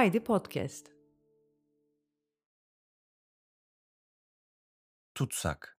Haydi Podcast. Tutsak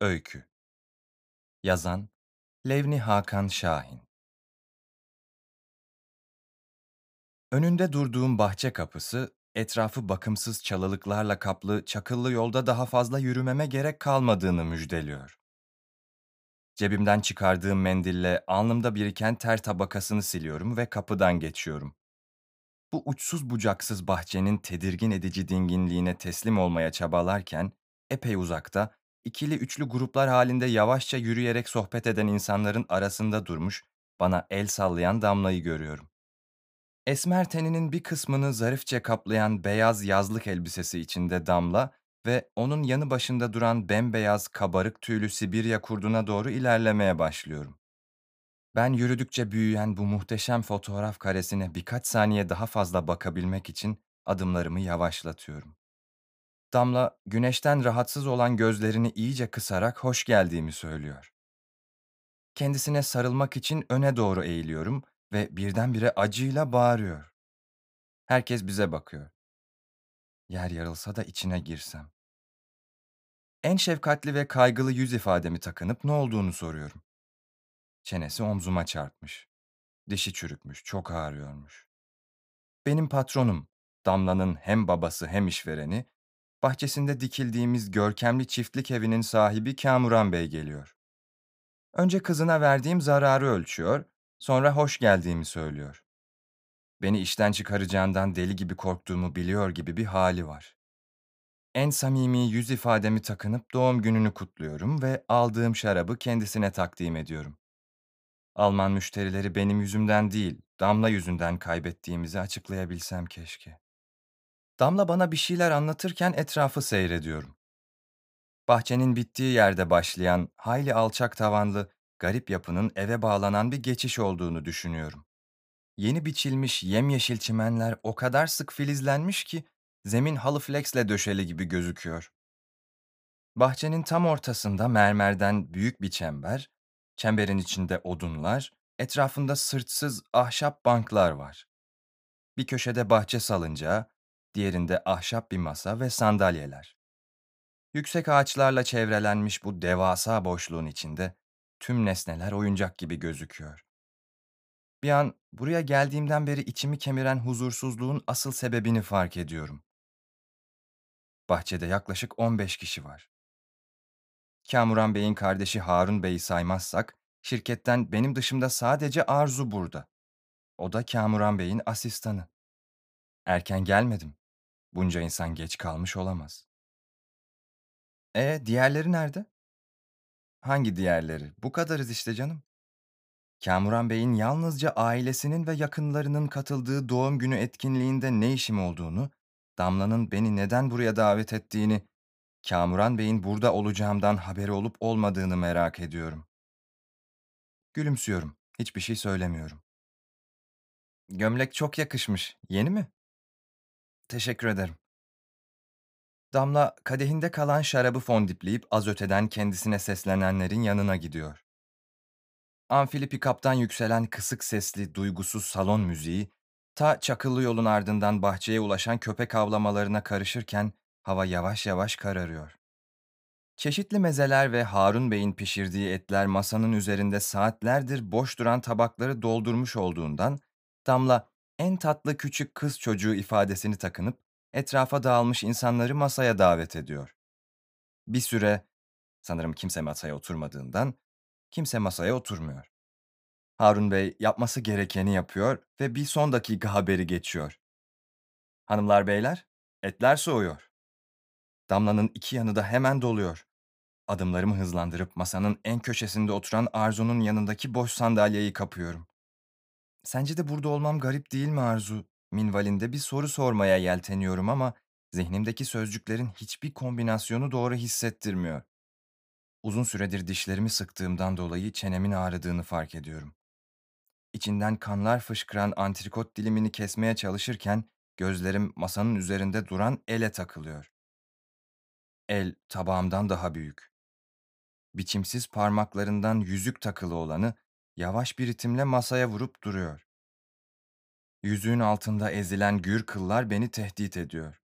Öykü Yazan Levni Hakan Şahin Önünde durduğum bahçe kapısı, etrafı bakımsız çalılıklarla kaplı çakıllı yolda daha fazla yürümeme gerek kalmadığını müjdeliyor. Cebimden çıkardığım mendille alnımda biriken ter tabakasını siliyorum ve kapıdan geçiyorum. Bu uçsuz bucaksız bahçenin tedirgin edici dinginliğine teslim olmaya çabalarken, epey uzakta, ikili üçlü gruplar halinde yavaşça yürüyerek sohbet eden insanların arasında durmuş, bana el sallayan Damla'yı görüyorum. Esmer teninin bir kısmını zarifçe kaplayan beyaz yazlık elbisesi içinde Damla ve onun yanı başında duran bembeyaz kabarık tüylü Sibirya kurduna doğru ilerlemeye başlıyorum. Ben yürüdükçe büyüyen bu muhteşem fotoğraf karesine birkaç saniye daha fazla bakabilmek için adımlarımı yavaşlatıyorum. Damla, güneşten rahatsız olan gözlerini iyice kısarak hoş geldiğimi söylüyor. Kendisine sarılmak için öne doğru eğiliyorum ve birdenbire acıyla bağırıyor. Herkes bize bakıyor. Yer yarılsa da içine girsem. En şefkatli ve kaygılı yüz ifademi takınıp ne olduğunu soruyorum. Çenesi omzuma çarpmış. Dişi çürükmüş, çok ağrıyormuş. Benim patronum, Damla'nın hem babası hem işvereni, bahçesinde dikildiğimiz görkemli çiftlik evinin sahibi Kamuran Bey geliyor. Önce kızına verdiğim zararı ölçüyor, sonra hoş geldiğimi söylüyor. Beni işten çıkaracağından deli gibi korktuğumu biliyor gibi bir hali var. En samimi yüz ifademi takınıp doğum gününü kutluyorum ve aldığım şarabı kendisine takdim ediyorum. Alman müşterileri benim yüzümden değil, Damla yüzünden kaybettiğimizi açıklayabilsem keşke. Damla bana bir şeyler anlatırken etrafı seyrediyorum. Bahçenin bittiği yerde başlayan, hayli alçak tavanlı, garip yapının eve bağlanan bir geçiş olduğunu düşünüyorum. Yeni biçilmiş yemyeşil çimenler o kadar sık filizlenmiş ki zemin halı flexle döşeli gibi gözüküyor. Bahçenin tam ortasında mermerden büyük bir çember, çemberin içinde odunlar, etrafında sırtsız ahşap banklar var. Bir köşede bahçe salıncağı, diğerinde ahşap bir masa ve sandalyeler. Yüksek ağaçlarla çevrelenmiş bu devasa boşluğun içinde tüm nesneler oyuncak gibi gözüküyor. Bir an buraya geldiğimden beri içimi kemiren huzursuzluğun asıl sebebini fark ediyorum. Bahçede yaklaşık 15 kişi var. Kamuran Bey'in kardeşi Harun Bey'i saymazsak, şirketten benim dışımda sadece Arzu burada. O da Kamuran Bey'in asistanı. Erken gelmedim. Bunca insan geç kalmış olamaz. E diğerleri nerede? Hangi diğerleri? Bu kadarız işte canım. Kamuran Bey'in yalnızca ailesinin ve yakınlarının katıldığı doğum günü etkinliğinde ne işim olduğunu, Damla'nın beni neden buraya davet ettiğini, Kamuran Bey'in burada olacağımdan haberi olup olmadığını merak ediyorum. Gülümsüyorum. Hiçbir şey söylemiyorum. Gömlek çok yakışmış. Yeni mi? Teşekkür ederim. Damla kadehinde kalan şarabı fondipleyip az öteden kendisine seslenenlerin yanına gidiyor. Amfili pikaptan yükselen kısık sesli, duygusuz salon müziği, ta çakıllı yolun ardından bahçeye ulaşan köpek avlamalarına karışırken hava yavaş yavaş kararıyor. Çeşitli mezeler ve Harun Bey'in pişirdiği etler masanın üzerinde saatlerdir boş duran tabakları doldurmuş olduğundan, Damla en tatlı küçük kız çocuğu ifadesini takınıp etrafa dağılmış insanları masaya davet ediyor. Bir süre, sanırım kimse masaya oturmadığından, kimse masaya oturmuyor. Harun Bey yapması gerekeni yapıyor ve bir son dakika haberi geçiyor. Hanımlar beyler, etler soğuyor. Damla'nın iki yanı da hemen doluyor. Adımlarımı hızlandırıp masanın en köşesinde oturan Arzu'nun yanındaki boş sandalyeyi kapıyorum. Sence de burada olmam garip değil mi Arzu? Minvalinde bir soru sormaya yelteniyorum ama zihnimdeki sözcüklerin hiçbir kombinasyonu doğru hissettirmiyor. Uzun süredir dişlerimi sıktığımdan dolayı çenemin ağrıdığını fark ediyorum. İçinden kanlar fışkıran antrikot dilimini kesmeye çalışırken gözlerim masanın üzerinde duran ele takılıyor. El tabağımdan daha büyük. Biçimsiz parmaklarından yüzük takılı olanı yavaş bir ritimle masaya vurup duruyor. Yüzüğün altında ezilen gür kıllar beni tehdit ediyor.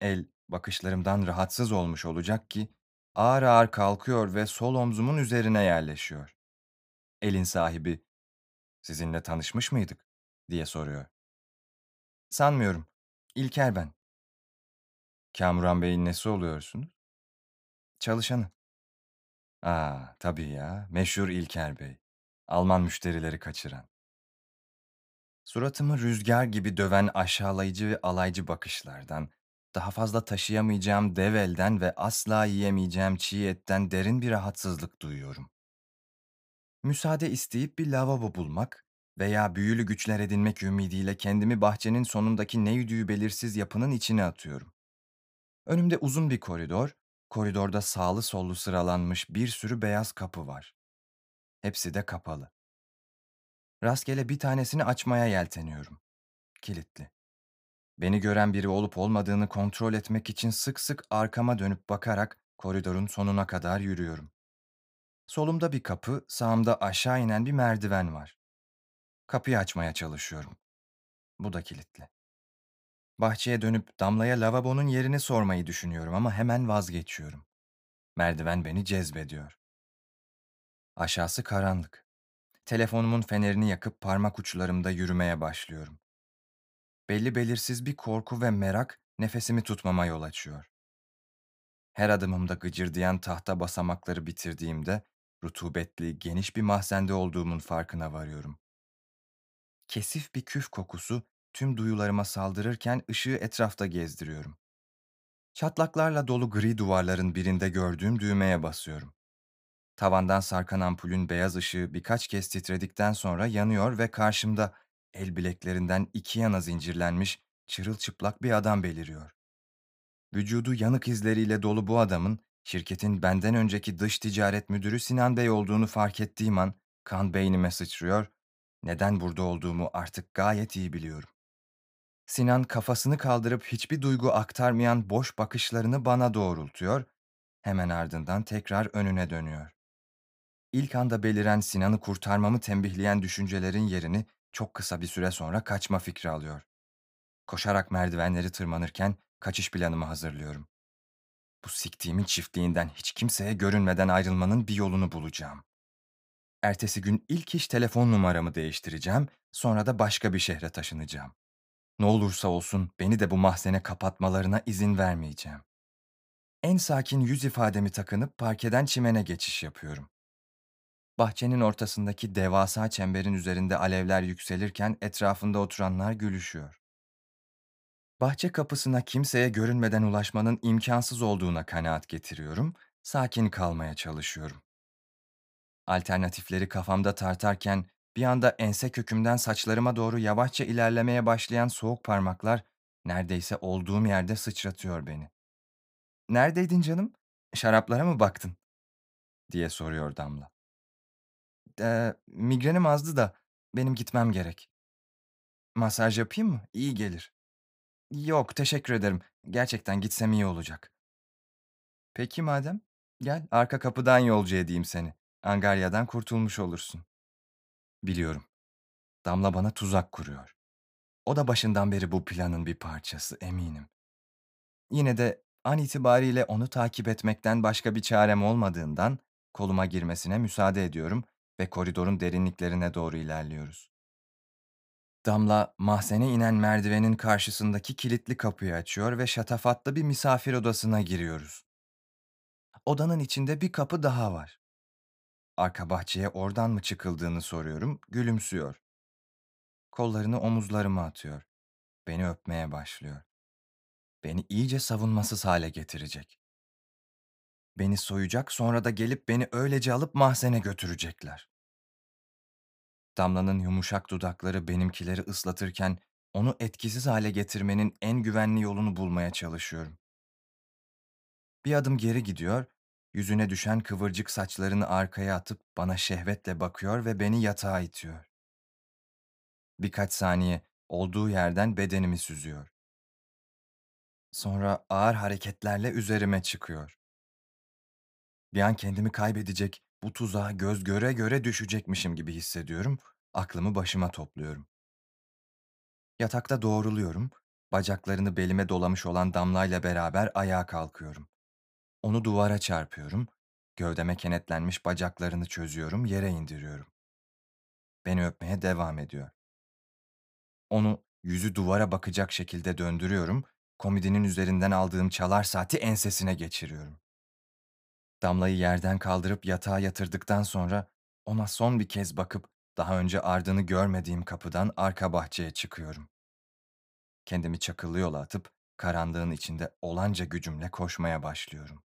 El, bakışlarımdan rahatsız olmuş olacak ki, ağır ağır kalkıyor ve sol omzumun üzerine yerleşiyor. Elin sahibi, sizinle tanışmış mıydık? diye soruyor. Sanmıyorum. İlker ben. Kamuran Bey'in nesi oluyorsunuz? Çalışanı. Aa, tabii ya, meşhur İlker Bey. Alman müşterileri kaçıran. Suratımı rüzgar gibi döven aşağılayıcı ve alaycı bakışlardan, daha fazla taşıyamayacağım dev elden ve asla yiyemeyeceğim çiğ etten derin bir rahatsızlık duyuyorum. Müsaade isteyip bir lavabo bulmak veya büyülü güçler edinmek ümidiyle kendimi bahçenin sonundaki ne yüdüğü belirsiz yapının içine atıyorum. Önümde uzun bir koridor, koridorda sağlı sollu sıralanmış bir sürü beyaz kapı var. Hepsi de kapalı. Rastgele bir tanesini açmaya yelteniyorum. Kilitli. Beni gören biri olup olmadığını kontrol etmek için sık sık arkama dönüp bakarak koridorun sonuna kadar yürüyorum. Solumda bir kapı, sağımda aşağı inen bir merdiven var. Kapıyı açmaya çalışıyorum. Bu da kilitli. Bahçeye dönüp Damla'ya lavabonun yerini sormayı düşünüyorum ama hemen vazgeçiyorum. Merdiven beni cezbediyor. Aşağısı karanlık. Telefonumun fenerini yakıp parmak uçlarımda yürümeye başlıyorum. Belli belirsiz bir korku ve merak nefesimi tutmama yol açıyor. Her adımımda gıcırdayan tahta basamakları bitirdiğimde rutubetli, geniş bir mahzende olduğumun farkına varıyorum. Kesif bir küf kokusu tüm duyularıma saldırırken ışığı etrafta gezdiriyorum. Çatlaklarla dolu gri duvarların birinde gördüğüm düğmeye basıyorum. Tavandan sarkan ampulün beyaz ışığı birkaç kez titredikten sonra yanıyor ve karşımda el bileklerinden iki yana zincirlenmiş çırılçıplak bir adam beliriyor. Vücudu yanık izleriyle dolu bu adamın şirketin benden önceki dış ticaret müdürü Sinan Bey olduğunu fark ettiğim an kan beynime sıçrıyor, neden burada olduğumu artık gayet iyi biliyorum. Sinan kafasını kaldırıp hiçbir duygu aktarmayan boş bakışlarını bana doğrultuyor, hemen ardından tekrar önüne dönüyor. İlk anda beliren Sinan'ı kurtarmamı tembihleyen düşüncelerin yerini çok kısa bir süre sonra kaçma fikri alıyor. Koşarak merdivenleri tırmanırken kaçış planımı hazırlıyorum. Bu siktiğimin çiftliğinden hiç kimseye görünmeden ayrılmanın bir yolunu bulacağım. Ertesi gün ilk iş telefon numaramı değiştireceğim, sonra da başka bir şehre taşınacağım. Ne olursa olsun beni de bu mahzene kapatmalarına izin vermeyeceğim. En sakin yüz ifademi takınıp parkeden çimene geçiş yapıyorum. Bahçenin ortasındaki devasa çemberin üzerinde alevler yükselirken etrafında oturanlar gülüşüyor. Bahçe kapısına kimseye görünmeden ulaşmanın imkansız olduğuna kanaat getiriyorum, sakin kalmaya çalışıyorum. Alternatifleri kafamda tartarken bir anda ense kökümden saçlarıma doğru yavaşça ilerlemeye başlayan soğuk parmaklar neredeyse olduğum yerde sıçratıyor beni. "Neredeydin canım? Şaraplara mı baktın?" diye soruyor Damla. Eee, migrenim azdı da benim gitmem gerek. Masaj yapayım mı? İyi gelir. Yok, teşekkür ederim. Gerçekten gitsem iyi olacak. Peki madem. Gel, arka kapıdan yolcu edeyim seni. Angarya'dan kurtulmuş olursun. Biliyorum. Damla bana tuzak kuruyor. O da başından beri bu planın bir parçası, eminim. Yine de an itibariyle onu takip etmekten başka bir çarem olmadığından koluma girmesine müsaade ediyorum ve koridorun derinliklerine doğru ilerliyoruz. Damla mahzene inen merdivenin karşısındaki kilitli kapıyı açıyor ve şatafatlı bir misafir odasına giriyoruz. Odanın içinde bir kapı daha var. Arka bahçeye oradan mı çıkıldığını soruyorum, gülümsüyor. Kollarını omuzlarıma atıyor. Beni öpmeye başlıyor. Beni iyice savunmasız hale getirecek. Beni soyacak, sonra da gelip beni öylece alıp mahzene götürecekler. Damla'nın yumuşak dudakları benimkileri ıslatırken onu etkisiz hale getirmenin en güvenli yolunu bulmaya çalışıyorum. Bir adım geri gidiyor, yüzüne düşen kıvırcık saçlarını arkaya atıp bana şehvetle bakıyor ve beni yatağa itiyor. Birkaç saniye olduğu yerden bedenimi süzüyor. Sonra ağır hareketlerle üzerime çıkıyor. Bir an kendimi kaybedecek, bu tuzağa göz göre göre düşecekmişim gibi hissediyorum, aklımı başıma topluyorum. Yatakta doğruluyorum, bacaklarını belime dolamış olan Damla'yla beraber ayağa kalkıyorum. Onu duvara çarpıyorum, gövdeme kenetlenmiş bacaklarını çözüyorum, yere indiriyorum. Beni öpmeye devam ediyor. Onu yüzü duvara bakacak şekilde döndürüyorum, komodinin üzerinden aldığım çalar saati ensesine geçiriyorum. Damla'yı yerden kaldırıp yatağa yatırdıktan sonra ona son bir kez bakıp daha önce ardını görmediğim kapıdan arka bahçeye çıkıyorum. Kendimi çakıllı yola atıp karanlığın içinde olanca gücümle koşmaya başlıyorum.